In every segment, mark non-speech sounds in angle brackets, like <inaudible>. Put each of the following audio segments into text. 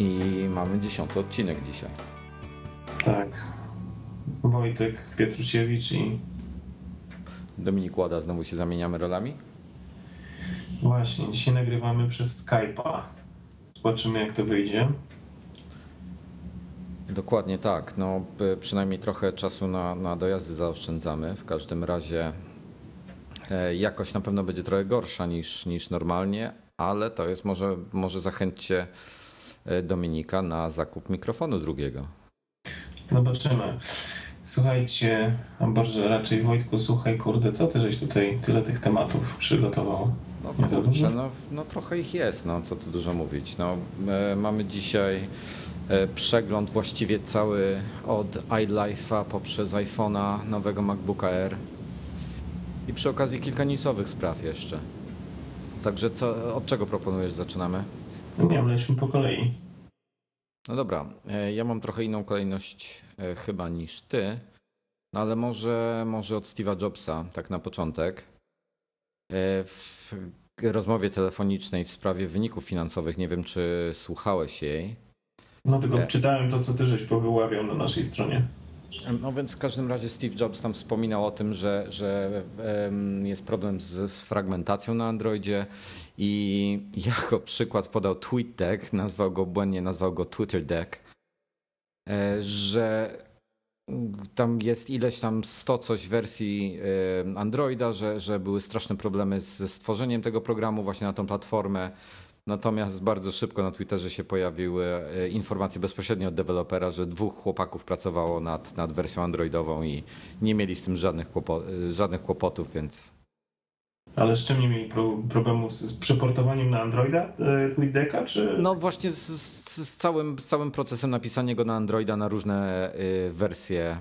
I mamy dziesiąty odcinek dzisiaj. Tak. Wojtek Pietrusiewicz i Dominik Łada, znowu się zamieniamy rolami? właśnie, dzisiaj nagrywamy przez Skype'a. Zobaczymy jak to wyjdzie. Dokładnie tak. No, przynajmniej trochę czasu na, na dojazdy zaoszczędzamy. W każdym razie e, jakość na pewno będzie trochę gorsza niż, niż normalnie, ale to jest może, może zachęćcie e, Dominika na zakup mikrofonu drugiego. Zobaczymy. Słuchajcie, a Boże, raczej Wojtku, słuchaj, kurde, co ty żeś tutaj tyle tych tematów przygotował? No Nie za kurczę, dużo? no, no trochę ich jest, no co tu dużo mówić. No, e, mamy dzisiaj e, przegląd właściwie cały od iLife'a poprzez iPhone'a, nowego MacBooka Air i przy okazji kilka newsowych spraw jeszcze. Także co, od czego proponujesz zaczynamy? Nie wiem, lećmy po kolei. No dobra, e, ja mam trochę inną kolejność e, chyba niż ty, no ale może, może od Steve'a Jobsa, tak na początek. E, W rozmowie telefonicznej w sprawie wyników finansowych, nie wiem czy słuchałeś jej. No tylko Nie. czytałem to, co ty żeś powyławiał na naszej stronie. No więc w każdym razie Steve Jobs tam wspominał o tym, że, że jest problem z, z fragmentacją na Androidzie i jako przykład podał TweetDeck, nazwał go błędnie, nazwał go TwitterDeck, e, że tam jest ileś tam 100 coś wersji Androida, że, że były straszne problemy ze stworzeniem tego programu właśnie na tą platformę. Natomiast bardzo szybko na Twitterze się pojawiły e, informacje bezpośrednio od dewelopera, że dwóch chłopaków pracowało nad, nad wersją androidową i nie mieli z tym żadnych, e, żadnych kłopotów, więc Ale z czym nie mieli pro, problemów? Z, z przeportowaniem na Androida e, TweetDecka, czy... no właśnie z, z, z, całym, z całym procesem napisania go na Androida na różne e, wersje.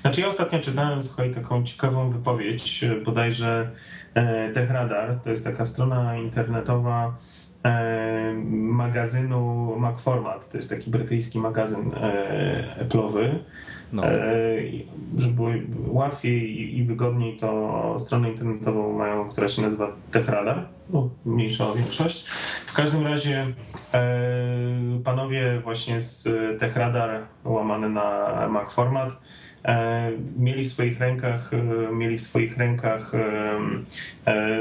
Znaczy ja ostatnio czytałem, słuchaj, taką ciekawą wypowiedź, bodajże TechRadar, to jest taka strona internetowa magazynu MacFormat, to jest taki brytyjski magazyn e, Apple'owy, No, e, żeby łatwiej i- wygodniej to stronę internetową mają, która się nazywa TechRadar, no, mniejsza o większość. W każdym razie e, panowie właśnie z TechRadar łamane na MacFormat e, mieli w swoich rękach e, mieli w swoich rękach e, e,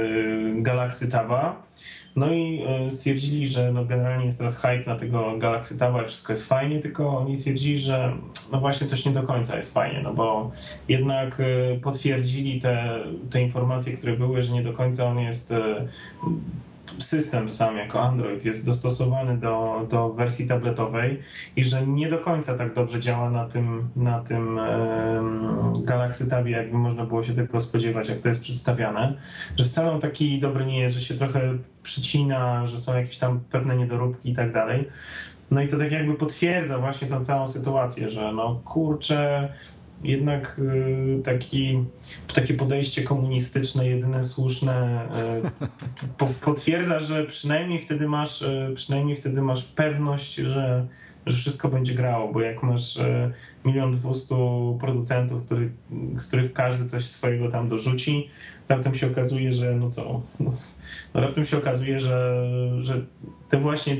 Galaxy Taba no i e, stwierdzili, że no generalnie jest teraz hype na tego Galaxy Taba i wszystko jest fajnie, tylko oni stwierdzili, że no właśnie coś nie do końca jest fajnie, no bo jednak e, potwierdzili te, te informacje, które były, że nie do końca on jest e, system sam jako Android jest dostosowany do, do wersji tabletowej i że nie do końca tak dobrze działa na tym, na tym em, Galaxy Tabie, jakby można było się tego spodziewać, jak to jest przedstawiane. Że wcale on taki dobry nie jest, że się trochę przycina, że są jakieś tam pewne niedoróbki i tak dalej. No i to tak jakby potwierdza właśnie tą całą sytuację, że no kurczę, jednak y, taki, takie podejście komunistyczne, jedyne słuszne, y, po, potwierdza, że przynajmniej wtedy masz, y, przynajmniej wtedy masz pewność, że, że wszystko będzie grało, bo jak masz milion dwustu producentów, który, z których każdy coś swojego tam dorzuci, raptem się okazuje, że no co, no, raptem się okazuje, że, że te właśnie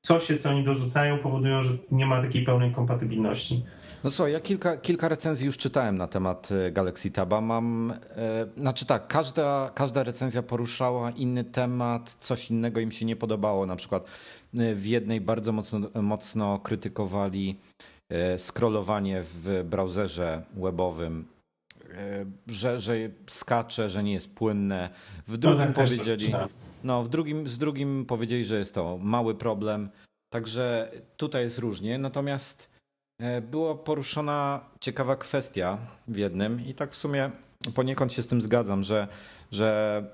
coś, co oni dorzucają, powodują, że nie ma takiej pełnej kompatybilności. No słuchaj, ja kilka, kilka recenzji już czytałem na temat e, Galaxy Taba. Mam, e, znaczy tak, każda, każda recenzja poruszała inny temat, coś innego im się nie podobało. Na przykład e, w jednej bardzo mocno, mocno krytykowali scrollowanie w browserze webowym, że, że skacze, że nie jest płynne. W drugim coś powiedzieli, no w drugim, z drugim powiedzieli, że jest to mały problem. Także tutaj jest różnie. Natomiast Była poruszona ciekawa kwestia w jednym i tak w sumie poniekąd się z tym zgadzam, że, że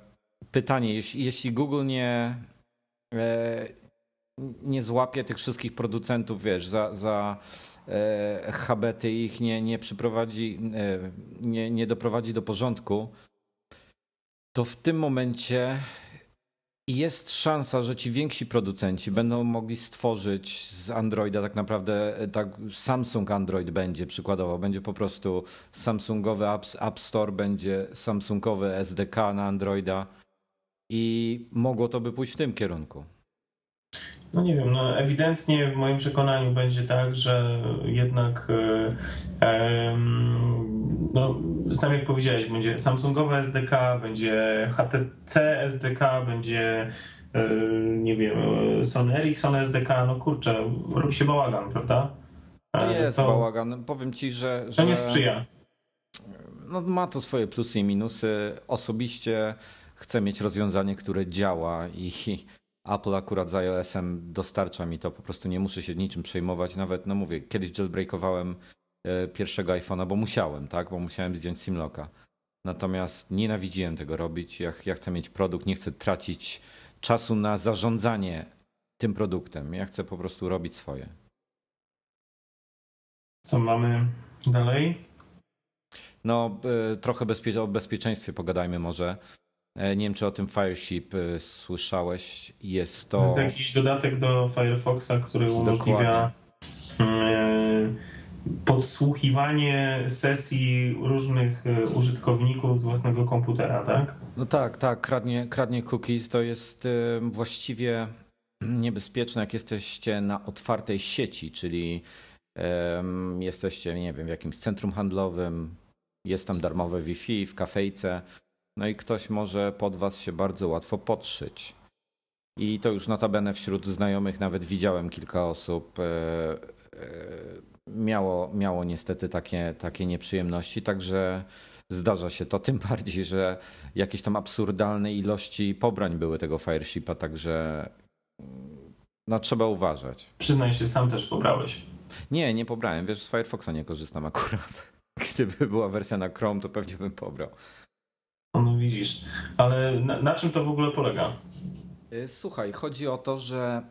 pytanie, jeśli, jeśli Google nie, e, nie złapie tych wszystkich producentów, wiesz, za, za e, habety ich nie, nie przyprowadzi, e, nie, nie doprowadzi do porządku, to w tym momencie jest szansa, że ci więksi producenci będą mogli stworzyć z Androida tak naprawdę, e, tak Samsung Android będzie przykładowo, będzie po prostu Samsungowy App, App Store, będzie Samsungowy SDK na Androida i mogło to by pójść w tym kierunku. No nie wiem, no ewidentnie w moim przekonaniu będzie tak, że jednak e, no, sam jak powiedziałeś, będzie Samsungowe SDK, będzie HTC SDK, będzie e, nie wiem, Sony Ericsson SDK, no kurczę, robi się bałagan, prawda? No jest to, bałagan. Powiem ci, że, że. To nie sprzyja. No, ma to swoje plusy i minusy. Osobiście chcę mieć rozwiązanie, które działa i Apple akurat z iOS-em dostarcza mi to, po prostu nie muszę się niczym przejmować. Nawet, no mówię, kiedyś jailbreakowałem e, pierwszego iPhone'a, bo musiałem, tak, bo musiałem zdjąć SimLocka. Natomiast nienawidziłem tego robić. Ja, ja chcę mieć produkt, nie chcę tracić czasu na zarządzanie tym produktem. Ja chcę po prostu robić swoje. Co mamy dalej? No, e, trochę bezpie o bezpieczeństwie pogadajmy może. E, nie wiem, czy o tym Fireship e, słyszałeś. Jest to. To jest jakiś dodatek do Firefoxa, który umożliwia Dokładnie. podsłuchiwanie sesji różnych użytkowników z własnego komputera, tak? No tak, tak. Kradnie, kradnie cookies. To jest właściwie niebezpieczne, jak jesteście na otwartej sieci, czyli um, jesteście, nie wiem, w jakimś centrum handlowym, jest tam darmowe Wi-Fi w kafejce, no i ktoś może pod was się bardzo łatwo podszyć. I to już notabene wśród znajomych nawet widziałem kilka osób. E, e, miało, miało niestety takie, takie nieprzyjemności, także zdarza się to, tym <laughs> bardziej, że jakieś tam absurdalne ilości pobrań były tego Fireshipa, także no, trzeba uważać. Przyznaj się, sam też pobrałeś. Nie, nie pobrałem. Wiesz, z Firefoxa nie korzystam akurat. <laughs> Gdyby była wersja na Chrome, to pewnie bym pobrał. Widzisz, ale na, na czym to w ogóle polega? Y, słuchaj, chodzi o to, że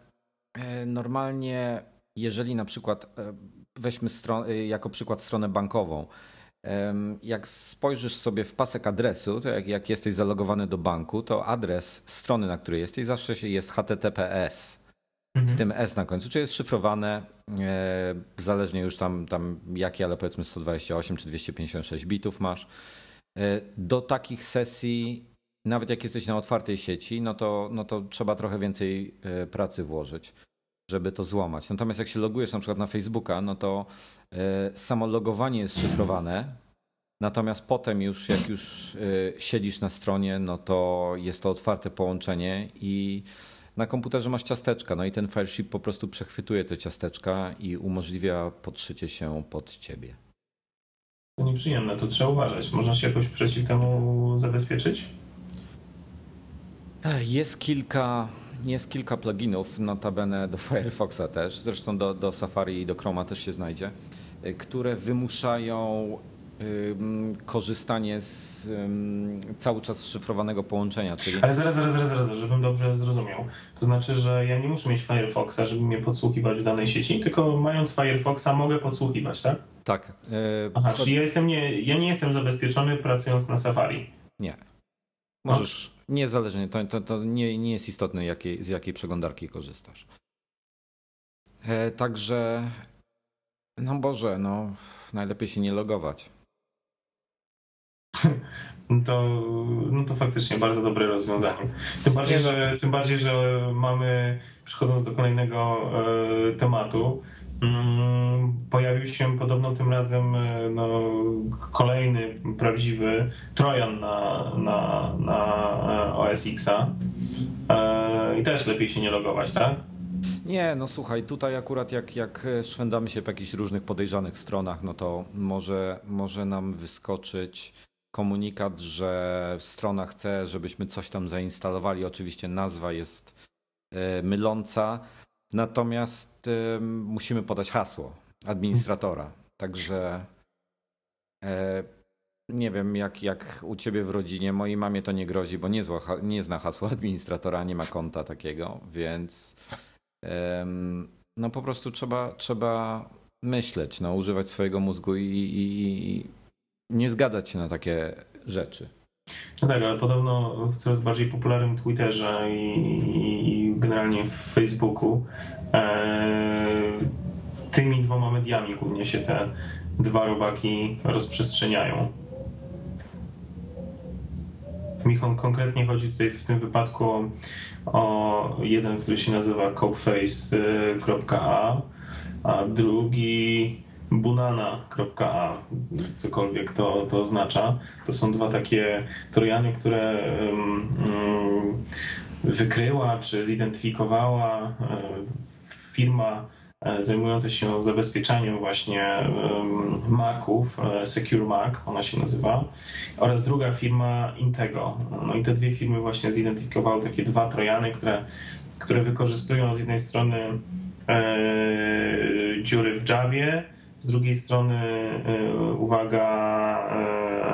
e, normalnie, jeżeli na przykład e, weźmy stron, jako przykład stronę bankową, jak spojrzysz sobie w pasek adresu, to jak, jak jesteś zalogowany do banku, to adres strony, na której jesteś, zawsze jest HTTPS mhm. z tym S na końcu, czyli jest szyfrowane, e, zależnie już tam, tam jakie, ale powiedzmy 128 czy 256 bitów masz. E, do takich sesji, nawet jak jesteś na otwartej sieci, no to, no to trzeba trochę więcej e, pracy włożyć, żeby to złamać. Natomiast jak się logujesz na przykład na Facebooka, no to e, samo logowanie jest szyfrowane, natomiast potem już jak już siedzisz na stronie, no to jest to otwarte połączenie i na komputerze masz ciasteczka, no i ten Fireship po prostu przechwytuje te ciasteczka i umożliwia podszycie się pod ciebie. To nieprzyjemne, to trzeba uważać. Można się jakoś przeciw temu zabezpieczyć? Jest kilka, jest kilka pluginów, notabene do <laughs> Firefoxa też, zresztą do, do Safari i do Chroma też się znajdzie, które wymuszają korzystanie z cały czas szyfrowanego połączenia. Czyli... Ale zaraz, zaraz, zaraz, zaraz, żebym dobrze zrozumiał. To znaczy, że ja nie muszę mieć Firefoxa, żeby mnie podsłuchiwać w danej sieci, tylko mając Firefoxa mogę podsłuchiwać, tak? Tak. Yy, Aha, czyli ja, jestem nie, ja nie jestem zabezpieczony pracując na Safari. Nie. Możesz, no. niezależnie, to, to, to nie, nie jest istotne jakiej, z jakiej przeglądarki korzystasz. E, także, no Boże, no najlepiej się nie logować. No <laughs> to, no to faktycznie bardzo dobre rozwiązanie. Tym bardziej, że, tym bardziej, że mamy, przechodząc do kolejnego e, tematu, pojawił się podobno tym razem e, no, kolejny prawdziwy Trojan na, na, na e, OS Xa. E, I też lepiej się nie logować, tak? Nie, no słuchaj, tutaj akurat jak, jak szwendamy się po jakichś różnych podejrzanych stronach, no to może, może nam wyskoczyć komunikat, że strona chce, żebyśmy coś tam zainstalowali. Oczywiście nazwa jest myląca, Natomiast y, musimy podać hasło administratora. Także e, nie wiem, jak, jak u ciebie w rodzinie. Mojej mamie to nie grozi, bo nie, zła, nie zna hasła administratora, nie ma konta takiego, więc e, no po prostu trzeba, trzeba myśleć, no, używać swojego mózgu i, i, i nie zgadzać się na takie rzeczy. No tak, ale podobno w coraz bardziej popularnym Twitterze i, generalnie w Facebooku e, tymi dwoma mediami głównie się te dwa robaki rozprzestrzeniają. kon konkretnie chodzi tutaj w tym wypadku o, jeden, który się nazywa codeface.a, a drugi bunana.a, cokolwiek to, to oznacza. To są dwa takie trojany, które um, wykryła czy zidentyfikowała e, firma e, zajmująca się zabezpieczaniem właśnie Maców, e, Secure Mac, ona się nazywa, oraz druga firma Intego. No i te dwie firmy właśnie zidentyfikowały takie dwa trojany, które, które wykorzystują z jednej strony dziury w Javie, z drugiej strony, uwaga,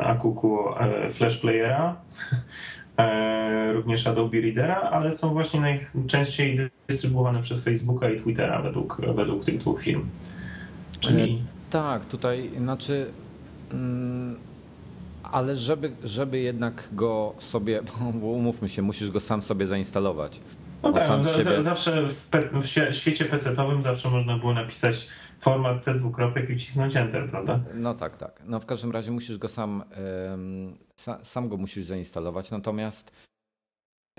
Akuku Flash Playera również Adobe Readera, ale są właśnie najczęściej dystrybuowane przez Facebooka i Twittera według, według tych dwóch firm. Czyli... E, tak, tutaj znaczy. Mm, ale żeby, żeby jednak go sobie, <laughs> bo umówmy się, musisz go sam sobie zainstalować. No tak, za, zawsze w, pe, w świecie PC-owym zawsze można było napisać format C dwukropek i wcisnąć Enter, prawda? No tak, tak. No w każdym razie musisz go sam, sam go musisz zainstalować, natomiast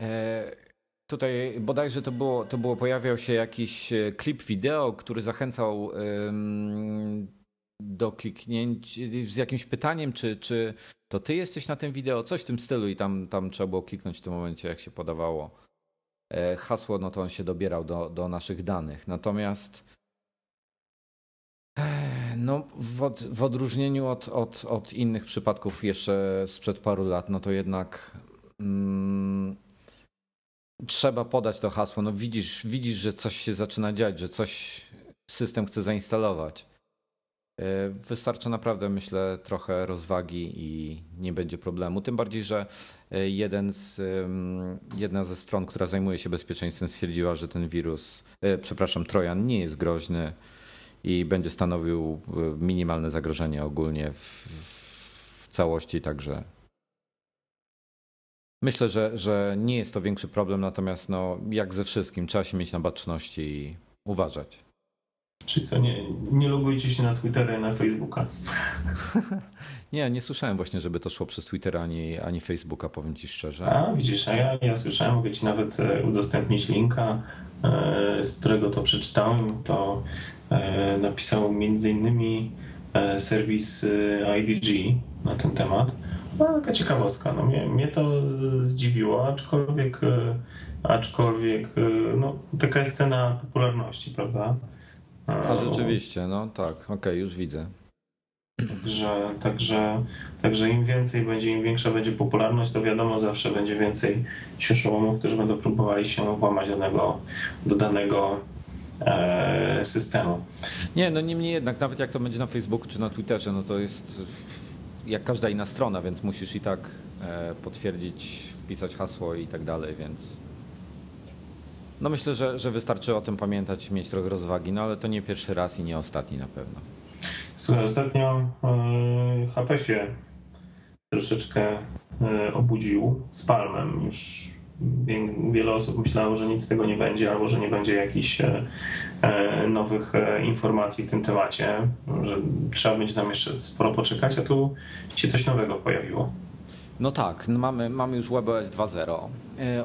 e, tutaj bodajże to było, to było, pojawiał się jakiś e, klip wideo, który zachęcał do kliknięcia z jakimś pytaniem, czy, czy to ty jesteś na tym wideo, coś w tym stylu i tam, tam trzeba było kliknąć w tym momencie, jak się podawało e, hasło, no to on się dobierał do, do naszych danych. Natomiast no, w, od, w odróżnieniu od, od, od, innych przypadków jeszcze sprzed paru lat, no to jednak mm, trzeba podać to hasło. No widzisz, widzisz, że coś się zaczyna dziać, że coś system chce zainstalować. E, wystarczy naprawdę, myślę, trochę rozwagi i nie będzie problemu. Tym bardziej, że e, jeden z, jedna ze stron, która zajmuje się bezpieczeństwem, stwierdziła, że ten wirus, e, przepraszam, Trojan nie jest groźny i będzie stanowił e, minimalne zagrożenie ogólnie w, w całości, także myślę, że, że nie jest to większy problem, natomiast no, jak ze wszystkim, trzeba się mieć na baczności i uważać. Czyli co, nie, nie logujcie się na Twittera i na Facebooka? <laughs> nie, nie słyszałem właśnie, żeby to szło przez Twittera ani, ani Facebooka, powiem Ci szczerze. A, widzisz, a ja, ja słyszałem, mogę Ci nawet e, udostępnić linka, e, z którego to przeczytałem, to E, napisał m.in. E, serwis IDG na ten temat. No, taka ciekawostka. No, mnie, mnie to zdziwiło, aczkolwiek, aczkolwiek no, taka jest cena popularności, prawda? A rzeczywiście, no tak, okej, okay, już widzę. Także, także, także im więcej będzie, im większa będzie popularność, to wiadomo, zawsze będzie więcej sioszołomów, którzy będą próbowali się włamać do danego, do danego E, systemu. Nie, no niemniej jednak, nawet jak to będzie na Facebooku czy na Twitterze, no to jest jak każda inna strona, więc musisz i tak e, potwierdzić, wpisać hasło i tak dalej, więc no myślę, że, że wystarczy o tym pamiętać, mieć trochę rozwagi, no ale to nie pierwszy raz i nie ostatni na pewno. Słuchaj, ostatnio HP się troszeczkę obudził z Palmem. Już wiele osób myślało, że nic z tego nie będzie, albo że nie będzie jakichś e, e, nowych informacji w tym temacie, że trzeba będzie tam jeszcze sporo poczekać, a tu się coś nowego pojawiło. No tak, mamy, mamy już WebOS 2.0.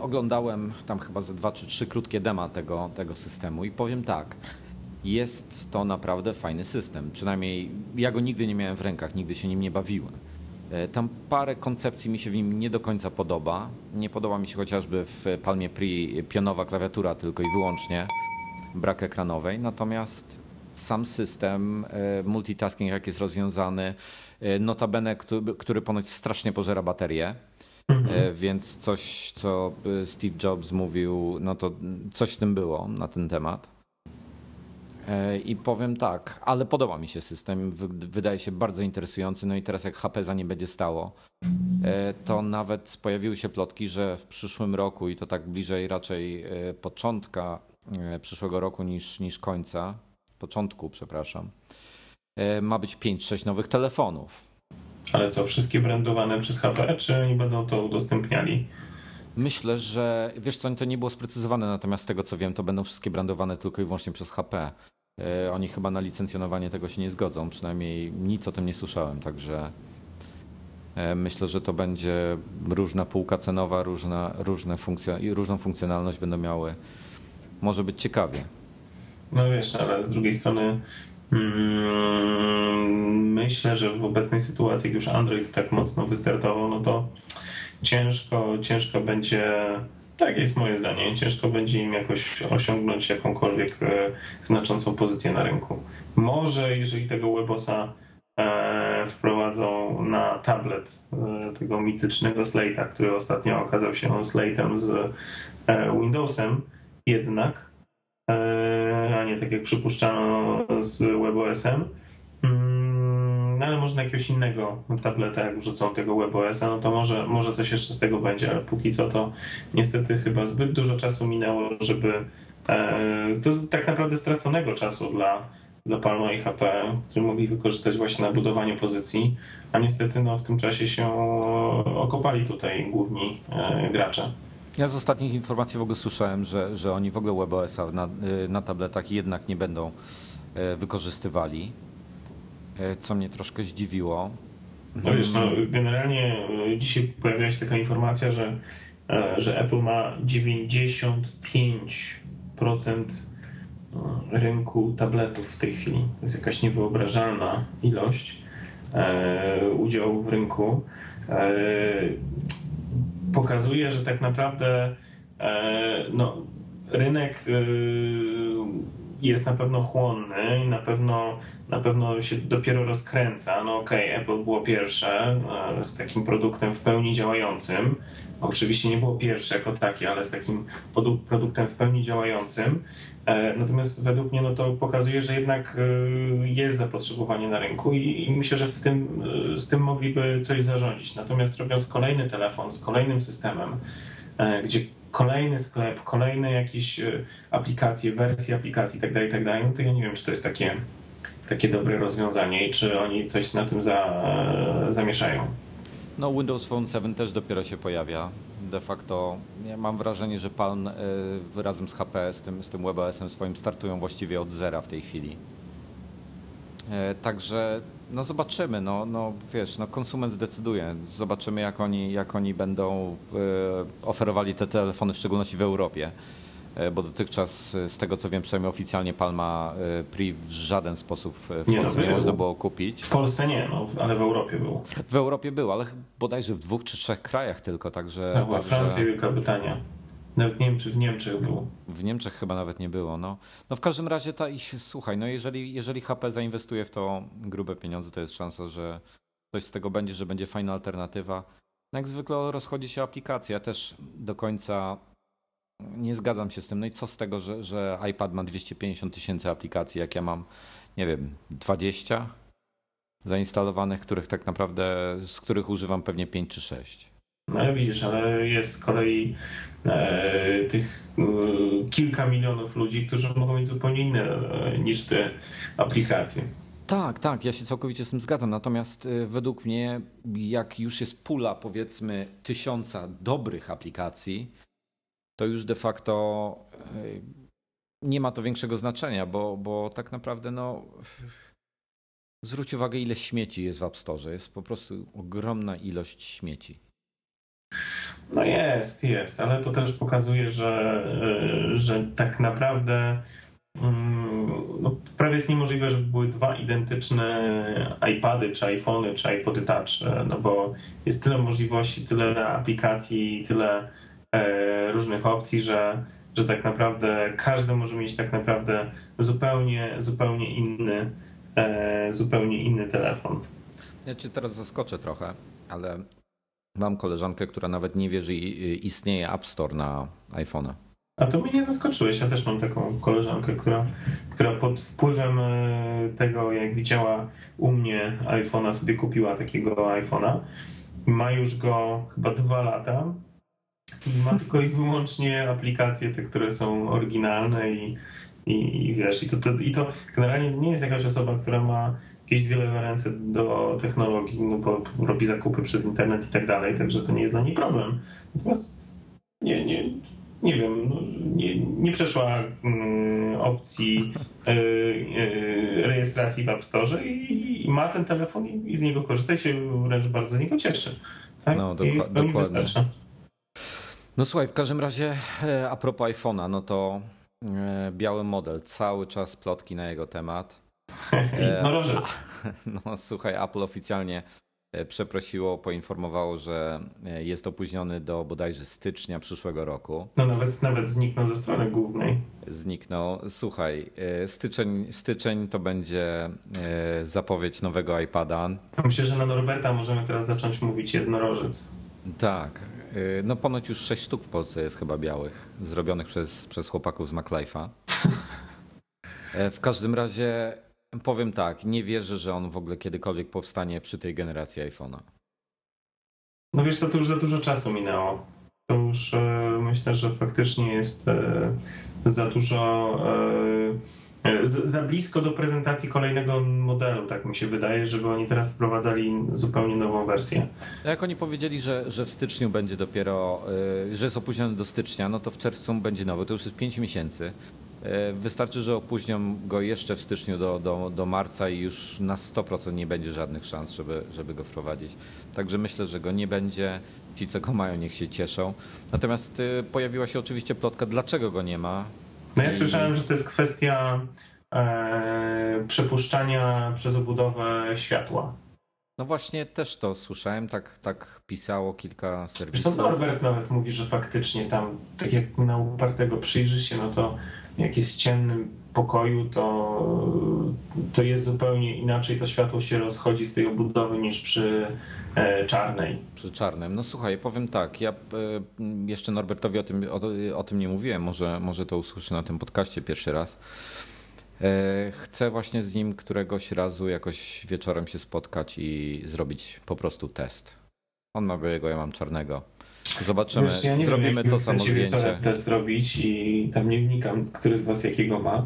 Oglądałem tam chyba ze dwa czy trzy krótkie dema tego, tego systemu i powiem tak, jest to naprawdę fajny system. Przynajmniej ja go nigdy nie miałem w rękach, nigdy się nim nie bawiłem. E, tam parę koncepcji mi się w nim nie do końca podoba. Nie podoba mi się chociażby w Palmie Pri pionowa klawiatura tylko i wyłącznie, brak ekranowej. Natomiast sam system, e, multitasking jak jest rozwiązany, e, notabene, który, który ponoć strasznie pożera baterię. Mhm. Więc coś, co Steve Jobs mówił, no to coś w tym było na ten temat. E, I powiem tak, ale podoba mi się system, wydaje się bardzo interesujący. No i teraz jak HP za nie będzie stało, e, to nawet pojawiły się plotki, że w przyszłym roku i to tak bliżej raczej e, początka przyszłego roku niż, niż końca, początku, przepraszam, ma być 5-6 nowych telefonów. Ale co, wszystkie brandowane przez HP, czy oni będą to udostępniali? Myślę, że wiesz co, to nie było sprecyzowane, natomiast z tego co wiem, to będą wszystkie brandowane tylko i wyłącznie przez HP. E, oni chyba na licencjonowanie tego się nie zgodzą, przynajmniej nic o tym nie słyszałem, także Myślę, że to będzie różna półka cenowa, różna, różne funkcje, i różną funkcjonalność będą miały. Może być ciekawie. No wiesz, ale z drugiej strony mm, myślę, że w obecnej sytuacji, jak już Android tak mocno wystartował, no to ciężko, ciężko będzie, tak jest moje zdanie, ciężko będzie im jakoś osiągnąć jakąkolwiek e, znaczącą pozycję na rynku. Może jeżeli tego Webosa e, wprowadzą na tablet e, tego mitycznego Slate'a, który ostatnio okazał się Slate'em z Windowsem, jednak, a nie tak jak przypuszczano z WebOS-em, no ale można jakiegoś innego tableta, jak wrzucą tego WebOS-a, no to może, może coś jeszcze z tego będzie, ale póki co to niestety chyba zbyt dużo czasu minęło, żeby e, to tak naprawdę straconego czasu dla, dla Palma i HP, który mogli wykorzystać właśnie na budowaniu pozycji, a niestety no, w tym czasie się okopali tutaj główni e, gracze. Ja z ostatnich informacji w ogóle słyszałem, że, że oni w ogóle WebOS-a na, na tabletach jednak nie będą e, wykorzystywali. E, co mnie troszkę zdziwiło. No wiesz, no, generalnie e, dzisiaj pojawiła się taka informacja, że, e, że Apple ma 95% rynku tabletów w tej chwili. To jest jakaś niewyobrażalna ilość udziału w rynku. Pokazuje, że tak naprawdę no, rynek jest na pewno chłonny i na pewno, na pewno się dopiero rozkręca. No okej, okay, Apple było pierwsze e, z takim produktem w pełni działającym. Oczywiście nie było pierwsze jako takie, ale z takim produktem w pełni działającym. E, natomiast według mnie no to pokazuje, że jednak e, jest zapotrzebowanie na rynku i, myślę, że w tym, z tym mogliby coś zarządzić. Natomiast robiąc kolejny telefon z kolejnym systemem, gdzie kolejny sklep, kolejne jakieś e, aplikacje, wersje aplikacji itd., tak itd., tak no to ja nie wiem, czy to jest takie, takie dobre rozwiązanie i czy oni coś na tym za, e, zamieszają. No Windows Phone 7 też dopiero się pojawia. De facto ja mam wrażenie, że Palm y, razem z HP, z tym, z tym WebOS-em swoim startują właściwie od zera w tej chwili. Także no zobaczymy, no, no wiesz, no konsument zdecyduje. Zobaczymy jak oni, jak oni będą e, oferowali te telefony, w szczególności w Europie. E, bo dotychczas, e, z tego co wiem, przynajmniej oficjalnie Palma Pri w żaden sposób w nie, Polsce no, nie można było kupić. W Polsce nie, no, ale w Europie był. W Europie był, ale bodajże w dwóch czy trzech krajach tylko, także... Tak, także... Francja i Wielka Brytania. Nawet nie wiem, czy w Niemczech był. W Niemczech chyba nawet nie było. No, no w każdym razie, ta, słuchaj, no jeżeli, jeżeli HP zainwestuje w to grube pieniądze, to jest szansa, że coś z tego będzie, że będzie fajna alternatywa. No jak zwykle rozchodzi się aplikacja. Ja też do końca nie zgadzam się z tym. No i co z tego, że, że iPad ma 250 tysięcy aplikacji, jak ja mam, nie wiem, 20 zainstalowanych, których tak naprawdę, z których używam pewnie 5 czy 6. No widzisz, ale jest z kolei e, tych e, kilka milionów ludzi, którzy mogą mieć zupełnie inne e, niż te aplikacje. Tak, tak, ja się całkowicie z tym zgadzam. Natomiast e, według mnie, jak już jest pula, powiedzmy, tysiąca dobrych aplikacji, to już de facto e, nie ma to większego znaczenia, bo, bo tak naprawdę no, zwróć uwagę, ile śmieci jest w App Store. Jest po prostu ogromna ilość śmieci. No jest, jest, ale to też pokazuje, że, e, że tak naprawdę mm, no, prawie jest niemożliwe, żeby były dwa identyczne iPady, czy iPhony, czy iPody Touch, e, no bo jest tyle możliwości, tyle aplikacji, tyle e, różnych opcji, że, że tak naprawdę każdy może mieć tak naprawdę zupełnie, zupełnie inny, zupełnie inny telefon. Ja cię teraz zaskoczę trochę, ale Mam koleżankę, która nawet nie wie, że istnieje App Store na iPhone'a. A to mnie nie zaskoczyłeś. Ja też mam taką koleżankę, która, która pod wpływem e, tego, jak widziała u mnie iPhone'a, sobie kupiła takiego iPhone'a. Ma już go chyba dwa lata. I ma tylko i wyłącznie aplikacje te, które są oryginalne i, i, i wiesz, i to, to, i to generalnie nie jest jakaś osoba, która ma jakieś dwie lewe ręce do technologii, no bo robi zakupy przez internet i tak dalej, także to nie jest dla niej problem. Natomiast nie, nie, nie wiem, no, nie, nie przeszła y, opcji y, y, rejestracji w App Store i, i ma ten telefon i, z niego korzysta i się wręcz bardzo z niego cieszy. Tak? No, doku- dokładnie. Wystarcza. No słuchaj, w każdym razie e, a propos iPhone'a, no to e, biały model, cały czas plotki na jego temat. Jednorożec. <laughs> No słuchaj, Apple oficjalnie E, przeprosiło, poinformowało, że e, jest opóźniony do bodajże stycznia przyszłego roku. No nawet, nawet zniknął ze strony głównej. Zniknął. Słuchaj, e, styczeń, styczeń to będzie zapowiedź nowego iPada. Myślę, że na Norberta możemy teraz zacząć mówić jednorożec. Tak. No ponoć już sześć sztuk w Polsce jest chyba białych, zrobionych przez, przez chłopaków z MacLife'a. <laughs> W każdym razie Powiem tak, nie wierzę, że on w ogóle kiedykolwiek powstanie przy tej generacji iPhone'a. No wiesz co, to już za dużo czasu minęło. To już e, myślę, że faktycznie jest e, za dużo, e, za blisko do prezentacji kolejnego modelu, tak mi się wydaje, żeby oni teraz wprowadzali zupełnie nową wersję. Jak oni powiedzieli, że, że w styczniu będzie dopiero, że jest opóźniony do stycznia, no to w czerwcu będzie nowy, to już jest 5 miesięcy. E, wystarczy, że opóźnią go jeszcze w styczniu do, do, do marca i już na 100% nie będzie żadnych szans, żeby, żeby go wprowadzić. Także myślę, że go nie będzie. Ci, co go mają, niech się cieszą. Natomiast y, pojawiła się oczywiście plotka, dlaczego go nie ma. No ja słyszałem, że to jest kwestia e, przepuszczania przez obudowę światła. No właśnie też to słyszałem, tak, tak pisało kilka serwisów. Zresztą Norbert nawet mówi, że faktycznie tam, tak jak na upartego przyjrzy się, no to jak jest ciemnym pokoju, to, to jest zupełnie inaczej to światło się rozchodzi z tej obudowy niż przy e, czarnej. Przy czarnym. No słuchaj, powiem tak, ja e, jeszcze Norbertowi o tym, o, o, tym nie mówiłem, może, może to usłyszę na tym podcaście pierwszy raz. E, chcę właśnie z nim któregoś razu jakoś wieczorem się spotkać i zrobić po prostu test. On ma białego, ja mam czarnego. Zobaczymy, Wiesz, ja zrobimy wiem, to samo zdjęcie. test robić i tam nie wnikam, który z was jakiego ma.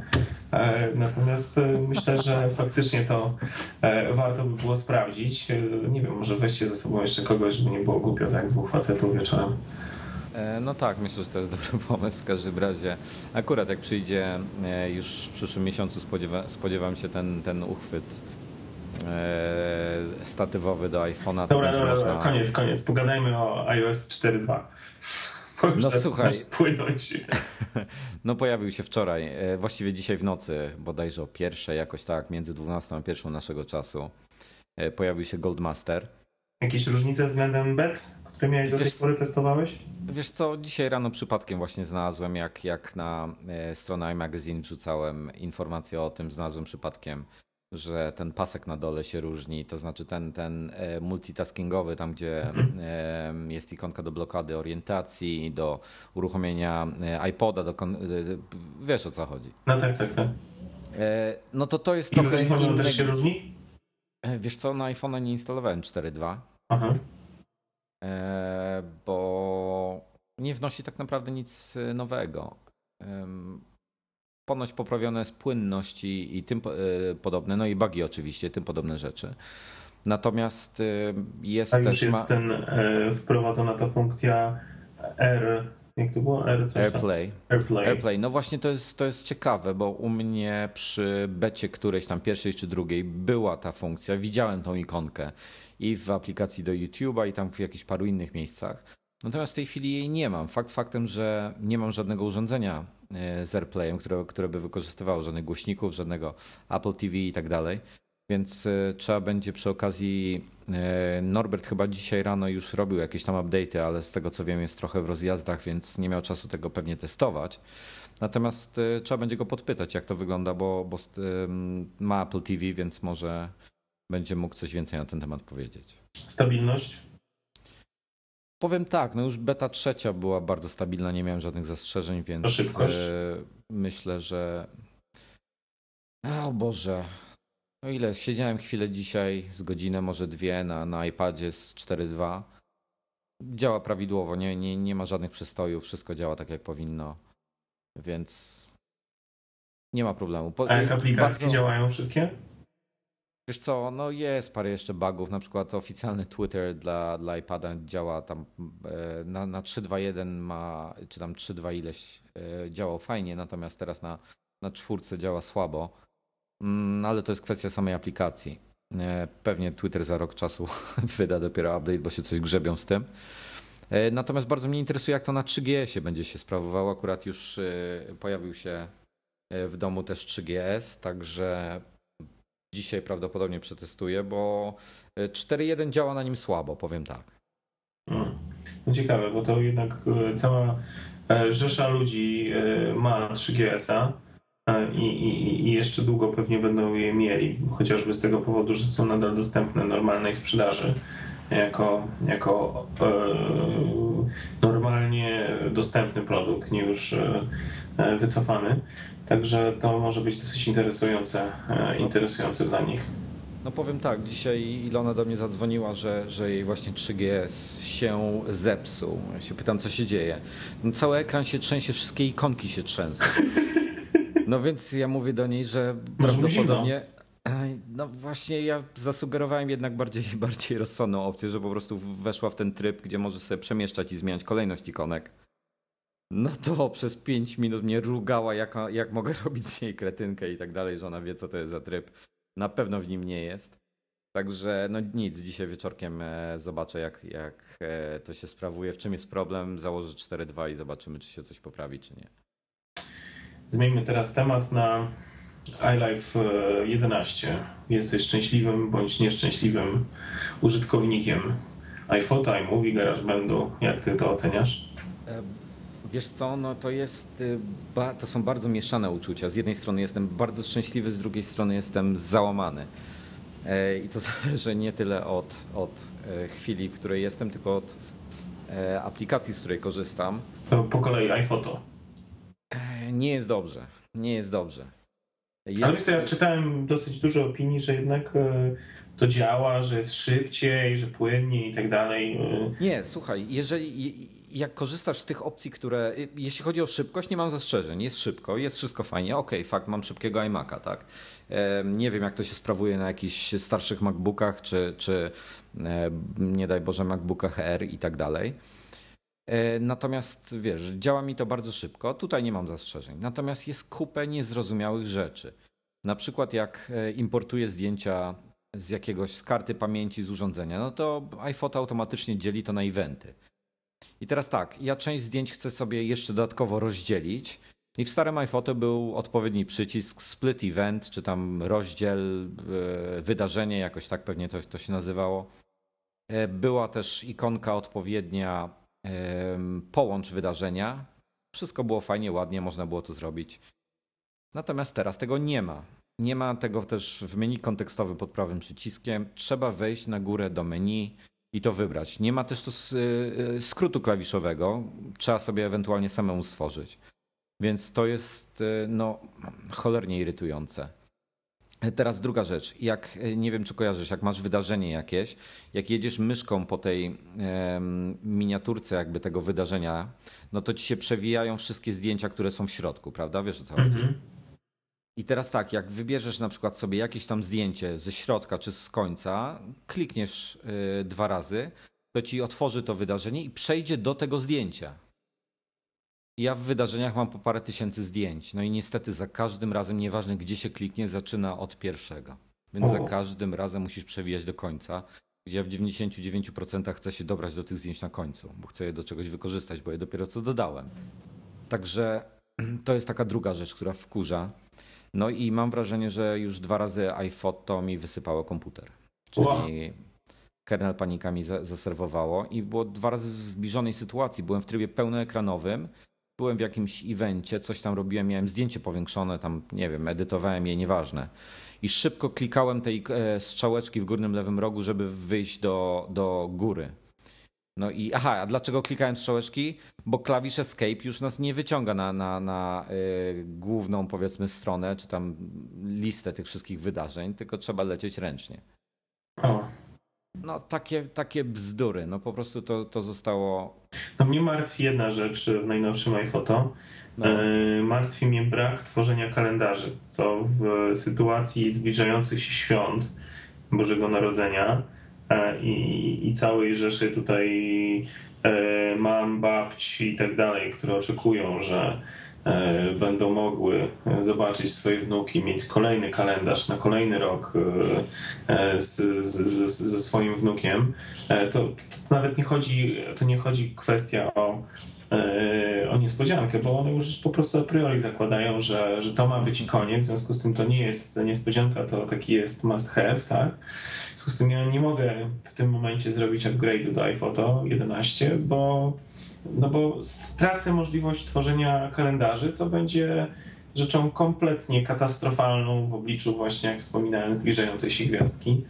E, natomiast e, myślę, że <laughs> faktycznie to warto by było sprawdzić. Nie wiem, może weźcie ze sobą jeszcze kogoś, żeby nie było głupio, tak dwóch facetów wieczorem. E, no tak, myślę, że to jest <laughs> dobry pomysł w każdym razie. Akurat jak przyjdzie e, już w przyszłym miesiącu spodziewa, spodziewam się ten, ten uchwyt e, statywowy do iPhone'a. Dobra, dobra, można... koniec, koniec. Pogadajmy o iOS 4.2. No słuchaj, płynąć. <laughs> No pojawił się wczoraj, właściwie dzisiaj w nocy, bodajże o pierwszej, jakoś tak, między 12 a 1 naszego czasu. Pojawił się Goldmaster. Jakieś różnice względem bet? które miałeś do tej pory testowałeś? Wiesz co, dzisiaj rano przypadkiem właśnie znalazłem, jak, jak na e, stronę iMagazine wrzucałem informację o tym, znalazłem przypadkiem, że ten pasek na dole się różni, to znaczy ten, ten e, multitaskingowy, tam gdzie mhm. jest ikonka do blokady orientacji, do uruchomienia e, iPoda, do wiesz o co chodzi. No tak, tak, tak. No to to jest I trochę innego... też się różni? Wiesz co, na iPhone'a nie instalowałem 4.2. Aha. E, bo nie wnosi tak naprawdę nic e, nowego. Ponoć poprawiona jest płynność i, tym e, podobne, no i bugi oczywiście, tym podobne rzeczy. Natomiast jest A też... już jest ma... ten, wprowadzona ta funkcja R jak to było? R Airplay. Airplay. Airplay. No właśnie to jest, to jest ciekawe, bo u mnie przy becie którejś tam pierwszej czy drugiej była ta funkcja, widziałem tą ikonkę i w aplikacji do YouTube'a i tam w jakichś paru innych miejscach. Natomiast w tej chwili jej nie mam. Fakt faktem, że nie mam żadnego urządzenia e, z AirPlayem, które, które by wykorzystywało żadnych głośników, żadnego Apple TV i tak dalej. Więc e, trzeba będzie przy okazji. E, Norbert chyba dzisiaj rano już robił jakieś tam update'y, ale z tego co wiem jest trochę w rozjazdach, więc nie miał czasu tego pewnie testować. Natomiast trzeba będzie go podpytać, jak to wygląda, bo, bo ma Apple TV, więc może, będzie mógł coś więcej na ten temat powiedzieć. Stabilność? Powiem tak, no już beta trzecia była bardzo stabilna, nie miałem żadnych zastrzeżeń, więc szybkość. E, myślę, że. O Boże. No ile? Siedziałem chwilę dzisiaj, z godzinę, może dwie na, na iPadzie z 4.2. Działa prawidłowo, nie, nie, nie ma żadnych przystojów, wszystko działa tak jak powinno, więc nie ma problemu. Po, A jak aplikacje bardzo... działają wszystkie? Wiesz co, no jest parę jeszcze bugów, na przykład oficjalny Twitter dla, dla iPada działa tam e, na, na 3.2.1 ma, czy tam 3.2 ileś e, działał fajnie, natomiast teraz na, na czwórce działa słabo, mm, ale to jest kwestia samej aplikacji. Pewnie Twitter za rok czasu <laughs> wyda dopiero update, bo się coś grzebią z tym. Natomiast bardzo mnie interesuje, jak to na 3GS będzie się sprawowało. Akurat już pojawił się w domu też 3GS, także dzisiaj prawdopodobnie przetestuję, bo 4.1 działa na nim słabo, powiem tak. Hmm. No ciekawe, bo to jednak cała E, rzesza ludzi e, ma 3GS-a e, i, i, i, jeszcze długo pewnie będą je mieli, chociażby z tego powodu, że są nadal dostępne normalnej sprzedaży jako, jako e, normalnie dostępny produkt, nie już e, wycofany. Także to może być dosyć interesujące, e, interesujące dla nich. No powiem tak, dzisiaj Ilona do mnie zadzwoniła, że, że jej właśnie 3GS się zepsuł. Ja się pytam, co się dzieje. No, cały ekran się trzęsie, wszystkie ikonki się trzęsą. No więc ja mówię do niej, że prawdopodobnie... <clears throat> No właśnie ja zasugerowałem jednak bardziej, <laughs> bardziej rozsądną opcję, że po prostu weszła w ten tryb, gdzie może sobie przemieszczać i zmieniać kolejność ikonek. No to przez 5 minut mnie rugała, jak, jak mogę <laughs> robić z niej kretynkę i tak dalej, że ona wie, co to jest za tryb. Na pewno w nim nie jest. Także no nic, dzisiaj wieczorkiem e, zobaczę jak, jak e, to się sprawuje, w czym jest problem, założę 4.2 i zobaczymy czy się coś poprawi czy nie. Zmieńmy teraz temat na iLife 11. Jesteś szczęśliwym bądź nieszczęśliwym użytkownikiem iPhone'a, iMovie, GarageBandu. Jak ty to oceniasz? Wiesz co, no to jest, y, to są bardzo mieszane uczucia. Z jednej strony jestem bardzo szczęśliwy, z drugiej strony jestem załamany. E, I to <laughs> zależy nie tyle od, od e, chwili, w której jestem, tylko od e, aplikacji, z której korzystam. To po kolei iPhoto. Nie jest dobrze. Nie jest dobrze. Jest... Ale wiesz, ja czytałem dosyć dużo opinii, że jednak to działa, że jest szybciej, że płynniej i tak dalej. Nie, słuchaj, jeżeli jak korzystasz z tych opcji, które. Jeśli chodzi o szybkość, nie mam zastrzeżeń. Jest szybko, jest wszystko fajnie. Okej, okay, fakt, mam szybkiego iMac'a, tak. Nie wiem, jak to się sprawuje na jakichś starszych MacBookach, czy, czy nie daj Boże, MacBookach R i tak dalej. E, natomiast wiesz, działa mi to bardzo szybko. Tutaj nie mam zastrzeżeń. Natomiast jest kupę niezrozumiałych rzeczy. Na przykład, jak e, importuję zdjęcia z jakiegoś z karty pamięci z urządzenia, no to iPhoto automatycznie dzieli to na eventy. I teraz tak, ja część zdjęć chcę sobie jeszcze dodatkowo rozdzielić. I w starym iPhoto był odpowiedni przycisk split event, czy tam rozdziel, e, wydarzenie, jakoś tak pewnie to, to się nazywało. E, była też ikonka odpowiednia połącz wydarzenia. Wszystko było fajnie, ładnie, można było to zrobić. Natomiast teraz tego nie ma. Nie ma tego też w menu kontekstowym pod prawym przyciskiem. Trzeba wejść na górę do menu, i to wybrać. Nie ma też tu y, y, skrótu klawiszowego, trzeba sobie ewentualnie samemu stworzyć. Więc to jest y, no, cholernie irytujące. Teraz druga rzecz. Jak nie wiem, czy kojarzysz, jak masz wydarzenie jakieś, jak jedziesz myszką po tej miniaturce jakby tego wydarzenia, no to ci się przewijają wszystkie zdjęcia, które są w środku, prawda? Wiesz o co chodzi? Mhm. I teraz tak, jak wybierzesz na przykład sobie jakieś tam zdjęcie ze środka czy z końca, klikniesz yy, dwa razy, to ci otworzy to wydarzenie i przejdzie do tego zdjęcia. Ja w wydarzeniach mam po parę tysięcy zdjęć. No i niestety za każdym razem, nieważne gdzie się kliknie, zaczyna od pierwszego. Więc za każdym razem musisz przewijać do końca. Gdzie ja w 99% chcę się dobrać do tych zdjęć na końcu, bo chcę je do czegoś wykorzystać, bo je dopiero co dodałem. Także <clears throat> to jest taka druga rzecz, która wkurza. No i mam wrażenie, że już dwa razy iPhoto mi wysypało komputer. Czyli wow. kernel panikami zaserwowało i było dwa razy w zbliżonej sytuacji. Byłem w trybie pełnoekranowym, byłem w jakimś evencie, coś tam robiłem, miałem zdjęcie powiększone, tam nie wiem, edytowałem je, nieważne. I szybko klikałem tej e, strzałeczki w górnym lewym rogu, żeby wyjść do, do góry. No i aha, a dlaczego klikałem strzałeczki? Bo klawisz Escape już nas nie wyciąga na, na, na y, główną powiedzmy stronę, czy tam listę tych wszystkich wydarzeń, tylko trzeba lecieć ręcznie. O. No takie, takie bzdury, no po prostu to, to zostało... No mnie martwi jedna rzecz w najnowszym iPhoto. No. E, martwi mnie brak tworzenia kalendarzy, co w sytuacji zbliżających się świąt Bożego Narodzenia i, i całej rzeszy tutaj e, mam babci i tak dalej, które oczekują, że e, będą mogły zobaczyć swoje wnuki, mieć kolejny kalendarz na kolejny rok z, z, ze swoim wnukiem, to, to, nawet nie chodzi, to nie chodzi kwestia o o niespodziankę, bo one już po prostu a priori zakładają, że, że to ma być koniec, w związku z tym to nie jest niespodzianka, to taki jest must have, tak? W związku z tym ja nie mogę w tym momencie zrobić upgrade'u do iPhoto 11, bo, no bo stracę możliwość tworzenia kalendarzy, co będzie rzeczą kompletnie katastrofalną w obliczu właśnie, jak wspominałem, zbliżającej się gwiazdki.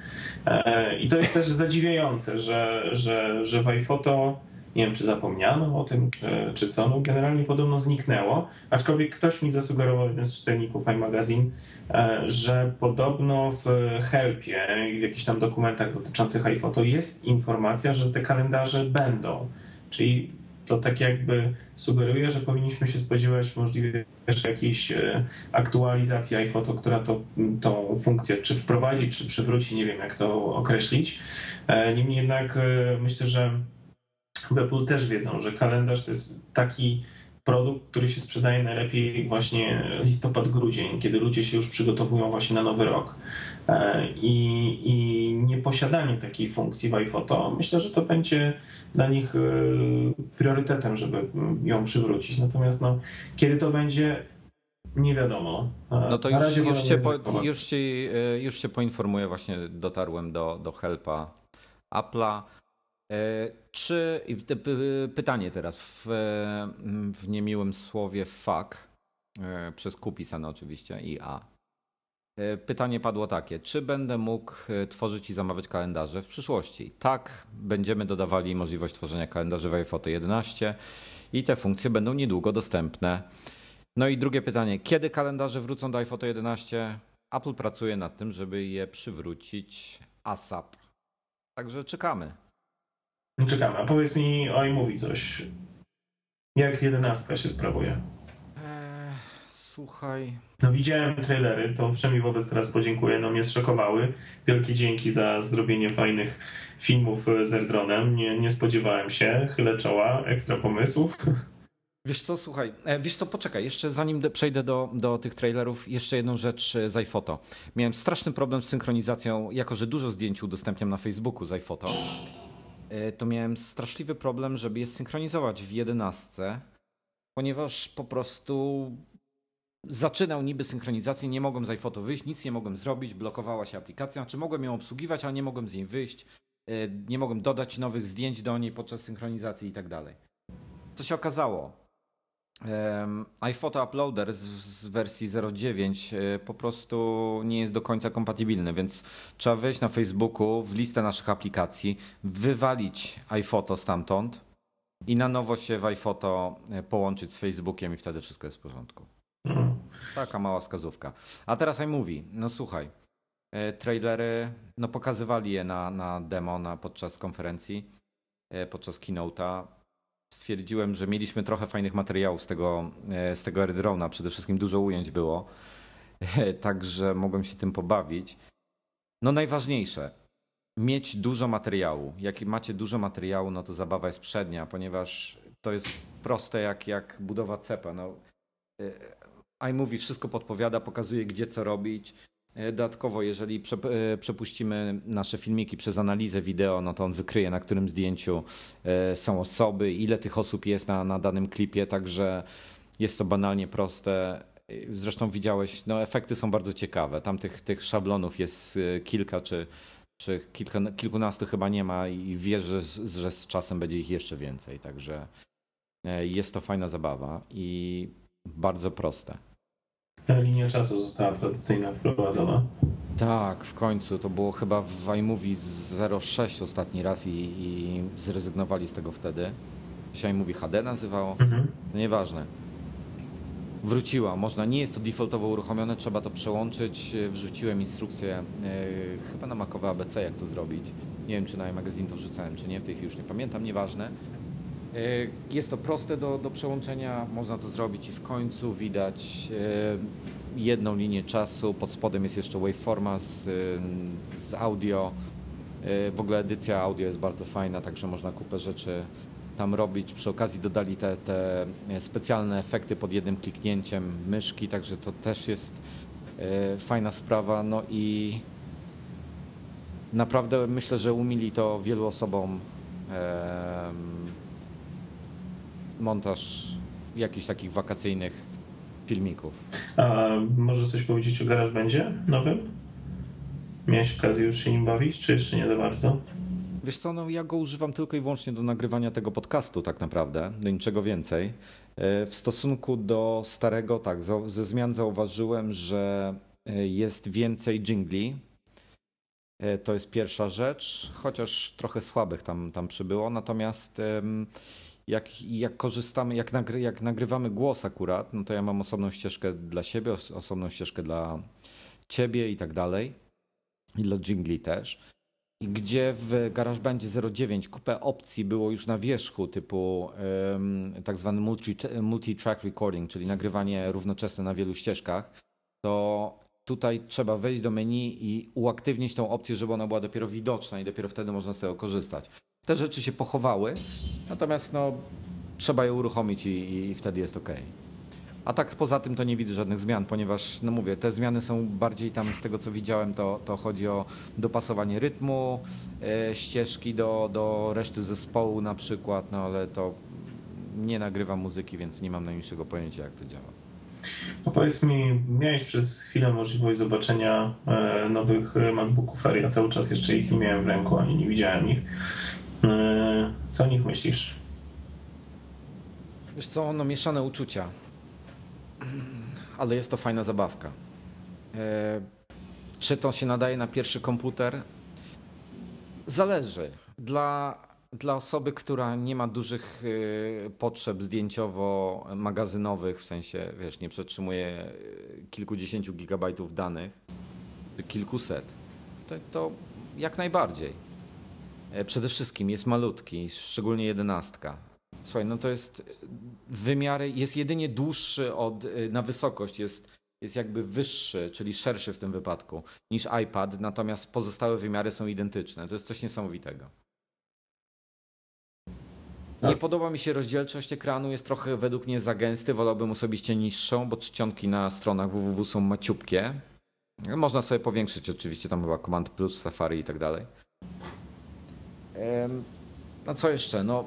E, I to jest też zadziwiające, że, że, że w iPhoto nie wiem, czy zapomniano o tym, czy, czy co. No, generalnie podobno zniknęło. Aczkolwiek ktoś mi zasugerował, jeden z czytelników iMagazine, e, że podobno w helpie i w jakichś tam dokumentach dotyczących iPhoto jest informacja, że te kalendarze będą. Czyli to tak jakby sugeruje, że powinniśmy się spodziewać możliwie jeszcze jakiejś e, aktualizacji iPhoto, która to, tą funkcję czy wprowadzi, czy przywróci, nie wiem jak to określić. E, niemniej jednak myślę, że w Apple też wiedzą, że kalendarz to jest taki produkt, który się sprzedaje najlepiej właśnie listopad-grudzień, kiedy ludzie się już przygotowują właśnie na nowy rok. E, I, i nieposiadanie takiej funkcji w iPhoto, myślę, że to będzie dla nich e, priorytetem, żeby ją przywrócić. Natomiast no, kiedy to będzie, nie wiadomo. E, no to już, już, cię po, już, ci, już cię poinformuję, właśnie dotarłem do, do helpa Apple'a. E, czy pytanie teraz w, w niemiłym słowie fuck e, przez Q pisane oczywiście i A. E, pytanie padło takie: czy będę mógł tworzyć i zamawiać kalendarze w przyszłości? Tak, będziemy dodawali możliwość tworzenia kalendarzy w iPhoto 11 i te funkcje będą niedługo dostępne. No i drugie pytanie: kiedy kalendarze wrócą do iPhoto 11? Apple pracuje nad tym, żeby je przywrócić ASAP. Także czekamy. Czekamy. A powiedz mi o mówi coś. Jak jedenastka się sprawuje? Eee, słuchaj. No widziałem trailery, to wszemi wobec teraz podziękuję, no mnie zszokowały. Wielkie dzięki za zrobienie fajnych filmów z Erdronem. Nie, nie spodziewałem się, chylę czoła, ekstra pomysłów. <laughs> Wiesz co, słuchaj, e, wiesz co, poczekaj, jeszcze zanim przejdę do, do tych trailerów, jeszcze jedną rzecz z iPhoto. Miałem straszny problem z synchronizacją, jako że dużo zdjęć udostępniam na Facebooku z iPhoto. E, to miałem straszliwy problem, żeby je synchronizować w 11, ponieważ po prostu zaczynał niby synchronizację, nie mogłem z iPhoto wyjść, nic nie mogłem zrobić, blokowała się aplikacja, znaczy mogłem ją obsługiwać, ale nie mogłem z niej wyjść, e, nie mogłem dodać nowych zdjęć do niej podczas synchronizacji i tak dalej. Co się okazało? iPhoto Uploader z wersji 0.9 e, po prostu nie jest do końca kompatybilny, więc trzeba wejść na Facebooku w listę naszych aplikacji, wywalić iPhoto stamtąd i na nowo się w iPhoto e, połączyć z Facebookiem i wtedy wszystko jest w porządku. Taka mała wskazówka. A teraz iMovie. No słuchaj, e, trailery, no pokazywali je na, na demo na, podczas konferencji, podczas keynote'a stwierdziłem, że mieliśmy trochę fajnych materiałów z tego, e, z tego AirDrone'a. Przede wszystkim dużo ujęć było, także mogłem się tym pobawić. No najważniejsze, mieć dużo materiału. Jak macie dużo materiału, no to zabawa jest przednia, ponieważ to jest proste jak, jak budowa cepa. No, e, iMovie wszystko podpowiada, pokazuje gdzie co robić. E, dodatkowo, jeżeli e, przepuścimy nasze filmiki przez analizę wideo, no to on wykryje, na którym zdjęciu e, są osoby, ile tych osób jest na, na danym klipie, także jest to banalnie proste. Zresztą widziałeś, no efekty są bardzo ciekawe. Tam tych, tych szablonów jest kilka, czy, czy kilka, kilkunastu chyba nie ma i wierzę, że z czasem będzie ich jeszcze więcej. Także jest to fajna zabawa i bardzo proste. Linia czasu została tradycyjna wprowadzona. Tak, w końcu. To było chyba w iMovie 06 ostatni raz i, i zrezygnowali z tego wtedy. Się iMovie HD nazywało. Mhm. No nieważne. Wróciła, można, nie jest to defaultowo uruchomione, trzeba to przełączyć. Wrzuciłem instrukcję, yy, chyba na Macowe ABC, jak to zrobić. Nie wiem, czy na iMagazine to wrzucałem, czy nie, w tej chwili już nie pamiętam, nieważne. E, jest to proste do, do przełączenia, można to zrobić i w końcu widać e, jedną linię czasu. Pod spodem jest jeszcze waveforma z, z audio. E, w ogóle edycja audio jest bardzo fajna, także można kupę rzeczy tam robić. Przy okazji dodali te, te specjalne efekty pod jednym kliknięciem myszki, także to też jest fajna sprawa. No i naprawdę myślę, że umili to wielu osobom montaż jakichś takich wakacyjnych filmików. A może coś powiedzieć o GarageBandzie nowym? Miałeś okazję już się nim bawić, czy jeszcze nie za bardzo? Wiesz co, no ja go używam tylko i wyłącznie do nagrywania tego podcastu tak naprawdę, do niczego więcej. E, w stosunku do starego, tak, ze zmian zauważyłem, że e, jest więcej jingli, E, to jest pierwsza rzecz, chociaż trochę słabych tam, tam przybyło. Natomiast jak, jak korzystamy, jak, nagry, jak nagrywamy głos akurat, no to ja mam osobną ścieżkę dla siebie, osobną ścieżkę dla ciebie i tak dalej. I dla jingli też. I gdzie w GarageBandzie 09 kupę opcji było już na wierzchu, typu um, tak zwany multi-track multi recording, czyli nagrywanie równoczesne na wielu ścieżkach, to tutaj trzeba wejść do menu i uaktywnić tą opcję, żeby ona była dopiero widoczna i dopiero wtedy można z tego korzystać. Te rzeczy się pochowały, natomiast no, trzeba je uruchomić i, i wtedy jest ok. A tak poza tym to nie widzę żadnych zmian, ponieważ, no mówię, te zmiany są bardziej tam z tego co widziałem, to, to chodzi o dopasowanie rytmu, e, ścieżki do, do reszty zespołu na przykład, no ale to nie nagrywam muzyki, więc nie mam najmniejszego pojęcia jak to działa. No powiedz mi, miałeś przez chwilę możliwość zobaczenia e, nowych MacBooków Air. Ja cały czas jeszcze ich nie miałem w ręku, ani nie widziałem ich. E, co o nich myślisz? Wiesz co, no mieszane uczucia. Ale jest to fajna zabawka. E, czy to się nadaje na pierwszy komputer? Zależy. Dla dla osoby, która nie ma dużych y, potrzeb zdjęciowo-magazynowych, w sensie, wiesz, nie przetrzymuje kilkudziesięciu gigabajtów danych, kilkuset, to, to jak najbardziej. E, przede wszystkim jest malutki, szczególnie jedenastka. Słuchaj, no to jest wymiary, jest jedynie dłuższy od, y, na wysokość, jest, jest jakby wyższy, czyli szerszy w tym wypadku niż iPad, natomiast pozostałe wymiary są identyczne. To jest coś niesamowitego. Nie tak. podoba mi się rozdzielczość ekranu, jest trochę według mnie za gęsty, wolałbym osobiście niższą, bo czcionki na stronach www są maciupkie. Można sobie powiększyć oczywiście, tam chyba Command Plus, Safari i tak dalej. No co jeszcze? No,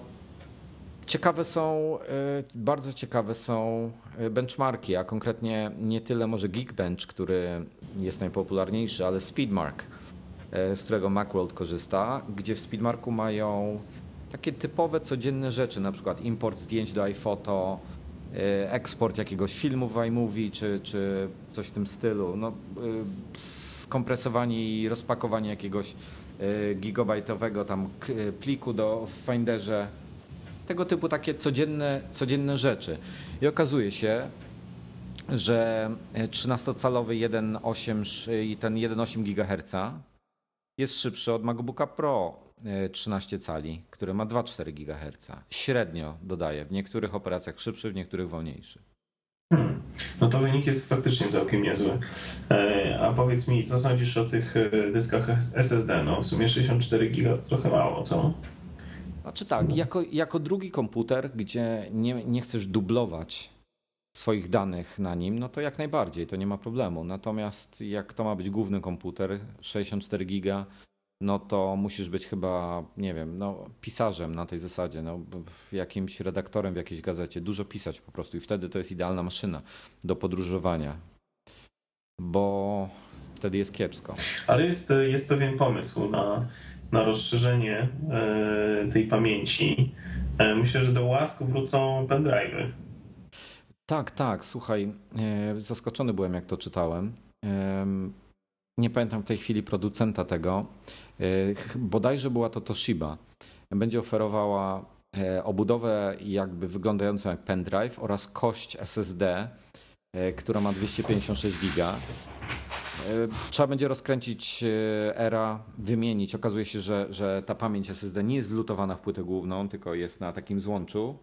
ciekawe są, e, bardzo ciekawe są e, benchmarki, a konkretnie nie tyle może Geekbench, który jest najpopularniejszy, ale Speedmark, e, z którego Macworld korzysta, gdzie w Speedmarku mają takie typowe, codzienne rzeczy, na przykład import zdjęć do iPhoto, eksport jakiegoś filmu w iMovie czy, czy coś w tym stylu, no, skompresowanie i rozpakowanie jakiegoś gigabajtowego tam pliku do w Finderze. Tego typu takie codzienne, codzienne rzeczy. I okazuje się, że 13-calowy 1,8 i ten 1,8 GHz jest szybszy od MacBooka Pro 13 cali, które ma 2,4 GHz. Średnio dodaję, w niektórych operacjach szybszy, w niektórych wolniejszy. Hmm. No to wynik jest faktycznie całkiem niezły. E, a powiedz mi, co sądzisz o tych e, dyskach SSD? No w sumie 64 GB to trochę mało, co? Znaczy tak, jako, jako drugi komputer, gdzie nie, nie chcesz dublować swoich danych na nim, no to jak najbardziej, to nie ma problemu. Natomiast jak to ma być główny komputer, 64 giga, no to musisz być chyba, nie wiem, no, pisarzem na tej zasadzie, no, jakimś redaktorem w jakiejś gazecie, dużo pisać po prostu i wtedy to jest idealna maszyna do podróżowania, bo wtedy jest kiepsko. Ale jest, jest pewien pomysł na, na rozszerzenie e, tej pamięci. E, myślę, że do łask wrócą pendrive'y. Tak, tak, słuchaj, e, zaskoczony byłem jak to czytałem nie pamiętam w tej chwili producenta tego, e, bodajże była to Toshiba, będzie oferowała e, obudowę jakby wyglądającą jak pendrive oraz kość SSD, e, która ma 256 giga. Trzeba będzie rozkręcić ERA, wymienić. Okazuje się, że, że ta pamięć SSD nie jest wlutowana w płytę główną, tylko jest na takim złączu.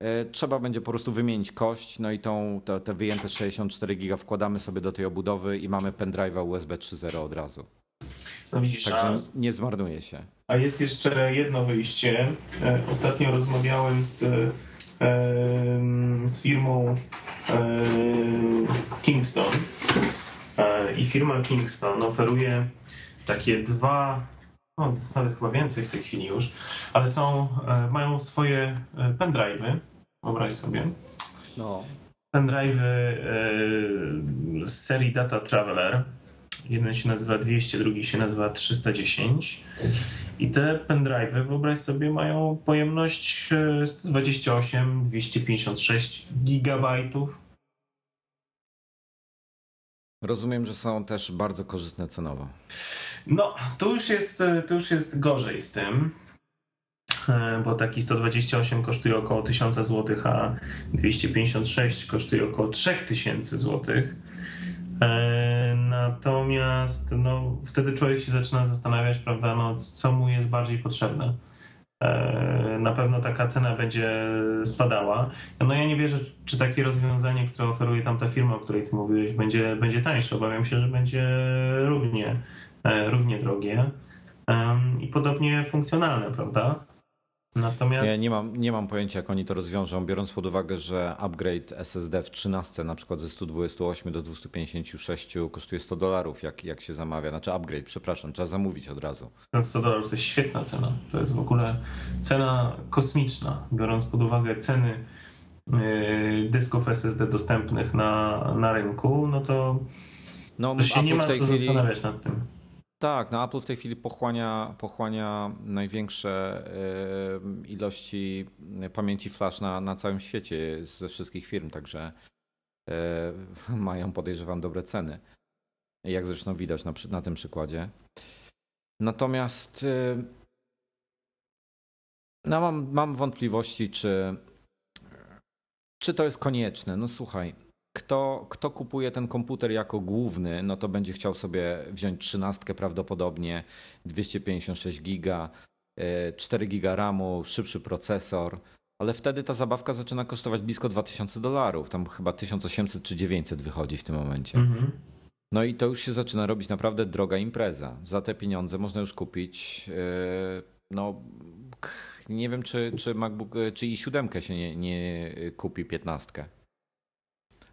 E, trzeba będzie po prostu wymienić kość, no i tą, te, te wyjęte 64 giga wkładamy sobie do tej obudowy i mamy pendrive'a USB 3.0 od razu. No widzisz, Także a, nie zmarnuje się. A jest jeszcze jedno wyjście. E, ostatnio rozmawiałem z, z firmą Kingston i firma Kingston oferuje takie dwa no, nawet chyba więcej w tej chwili już, ale są, e, mają swoje e, pendrive'y, wyobraź sobie. No. Pendrive'y e, z serii Data Traveler. Jeden się nazywa 200, drugi się nazywa 310. I te pendrive'y, wyobraź sobie, mają pojemność 128, 256 gigabajtów. Rozumiem, że są też bardzo korzystne cenowo. No, tu już jest, tu już jest gorzej z tym, e, bo taki 128 kosztuje około 1000 zł, a 256 kosztuje około 3000 zł. E, natomiast no, wtedy człowiek się zaczyna zastanawiać, prawda, no, co mu jest bardziej potrzebne. E, na pewno taka cena będzie spadała. No ja nie wierzę, czy takie rozwiązanie, które oferuje tamta firma, o której ty mówiłeś, będzie, będzie tańsze. Obawiam się, że będzie równie równie drogie i podobnie funkcjonalne, prawda? Natomiast... Ja nie mam, nie mam pojęcia, jak oni to rozwiążą, biorąc pod uwagę, że upgrade SSD w 13 na przykład ze 128 do 256 kosztuje 100 dolarów, jak, jak się zamawia. Znaczy upgrade, przepraszam, trzeba zamówić od razu. 100 dolarów to jest świetna cena. To jest w ogóle cena kosmiczna, biorąc pod uwagę ceny yy, dysków SSD dostępnych na, na rynku, no to, no, to się nie ma co chwili... zastanawiać nad tym. Tak, no Apple w tej chwili pochłania, pochłania największe ilości pamięci flash na, na całym świecie ze wszystkich firm, także e, <laughs> mają podejrzewam dobre ceny. Jak zresztą widać na, na tym przykładzie. Natomiast e, no mam, mam wątpliwości, czy, czy to jest konieczne. No słuchaj, kto, kto kupuje ten komputer jako główny, no to będzie chciał sobie wziąć trzynastkę prawdopodobnie, 256 giga, 4 e, giga RAMu, szybszy procesor, ale wtedy ta zabawka zaczyna kosztować blisko 2000 dolarów, tam chyba 1800 czy 900 wychodzi w tym momencie. Mhm. No i to już się zaczyna robić naprawdę droga impreza. Za te pieniądze można już kupić, e, no nie wiem czy, czy MacBook, czy i siódemkę się nie, nie kupi 15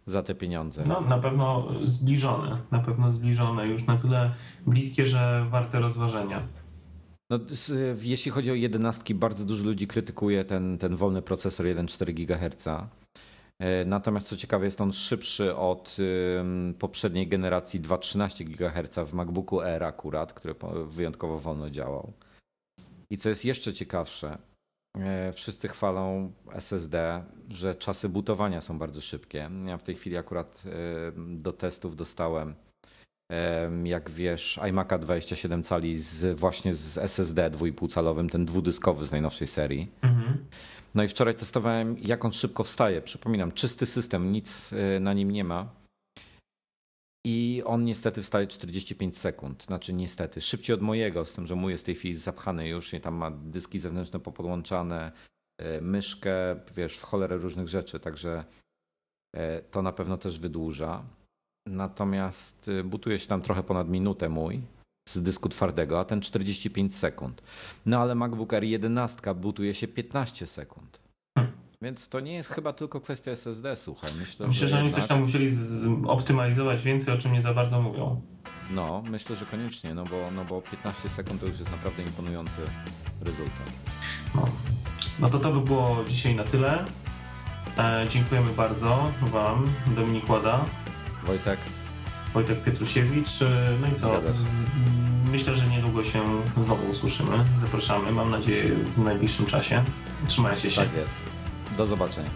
za te pieniądze? No, na pewno zbliżone, na pewno zbliżone, już na tyle bliskie, że warte rozważenia. No, jeśli chodzi o jedenastki, bardzo dużo ludzi krytykuje ten, ten wolny procesor 1,4 GHz. E, natomiast co ciekawe, jest on szybszy od poprzedniej generacji 2,13 GHz w MacBooku Air akurat, który wyjątkowo wolno działał. I co jest jeszcze ciekawsze, wszyscy chwalą SSD, że czasy butowania są bardzo szybkie. Ja w tej chwili akurat e, do testów dostałem, e, jak wiesz, iMac'a 27 cali z, właśnie z SSD 2,5 calowym, ten dwudyskowy z najnowszej serii. Mhm. No i wczoraj testowałem, jak on szybko wstaje. Przypominam, czysty system, nic na nim nie ma. I on niestety wstaje 45 sekund. Znaczy niestety, szybciej od mojego, z tym, że mój jest w tej chwili zapchany już i tam ma dyski zewnętrzne popodłączane, e, myszkę, wiesz, w cholerę różnych rzeczy, także e, to na pewno też wydłuża. Natomiast e, butuje się tam trochę ponad minutę mój z dysku twardego, a ten 45 sekund. No ale MacBook Air 11 butuje się 15 sekund. Więc to nie jest chyba tylko kwestia SSD, słuchaj. Myślę, myślę że, że oni coś tam musieli optymalizować więcej, o czym nie za bardzo mówią. No, myślę, że koniecznie, no bo, no bo 15 sekund to już jest naprawdę imponujący rezultat. No, no to to by było dzisiaj na tyle. E, dziękujemy bardzo Wam, Dominik Łada. Wojtek. Wojtek Pietrusiewicz. E, no i co? Myślę, że niedługo się znowu usłyszymy. Zapraszamy, mam nadzieję, w najbliższym czasie. Trzymajcie się. Tak jest. Do zobaczenia.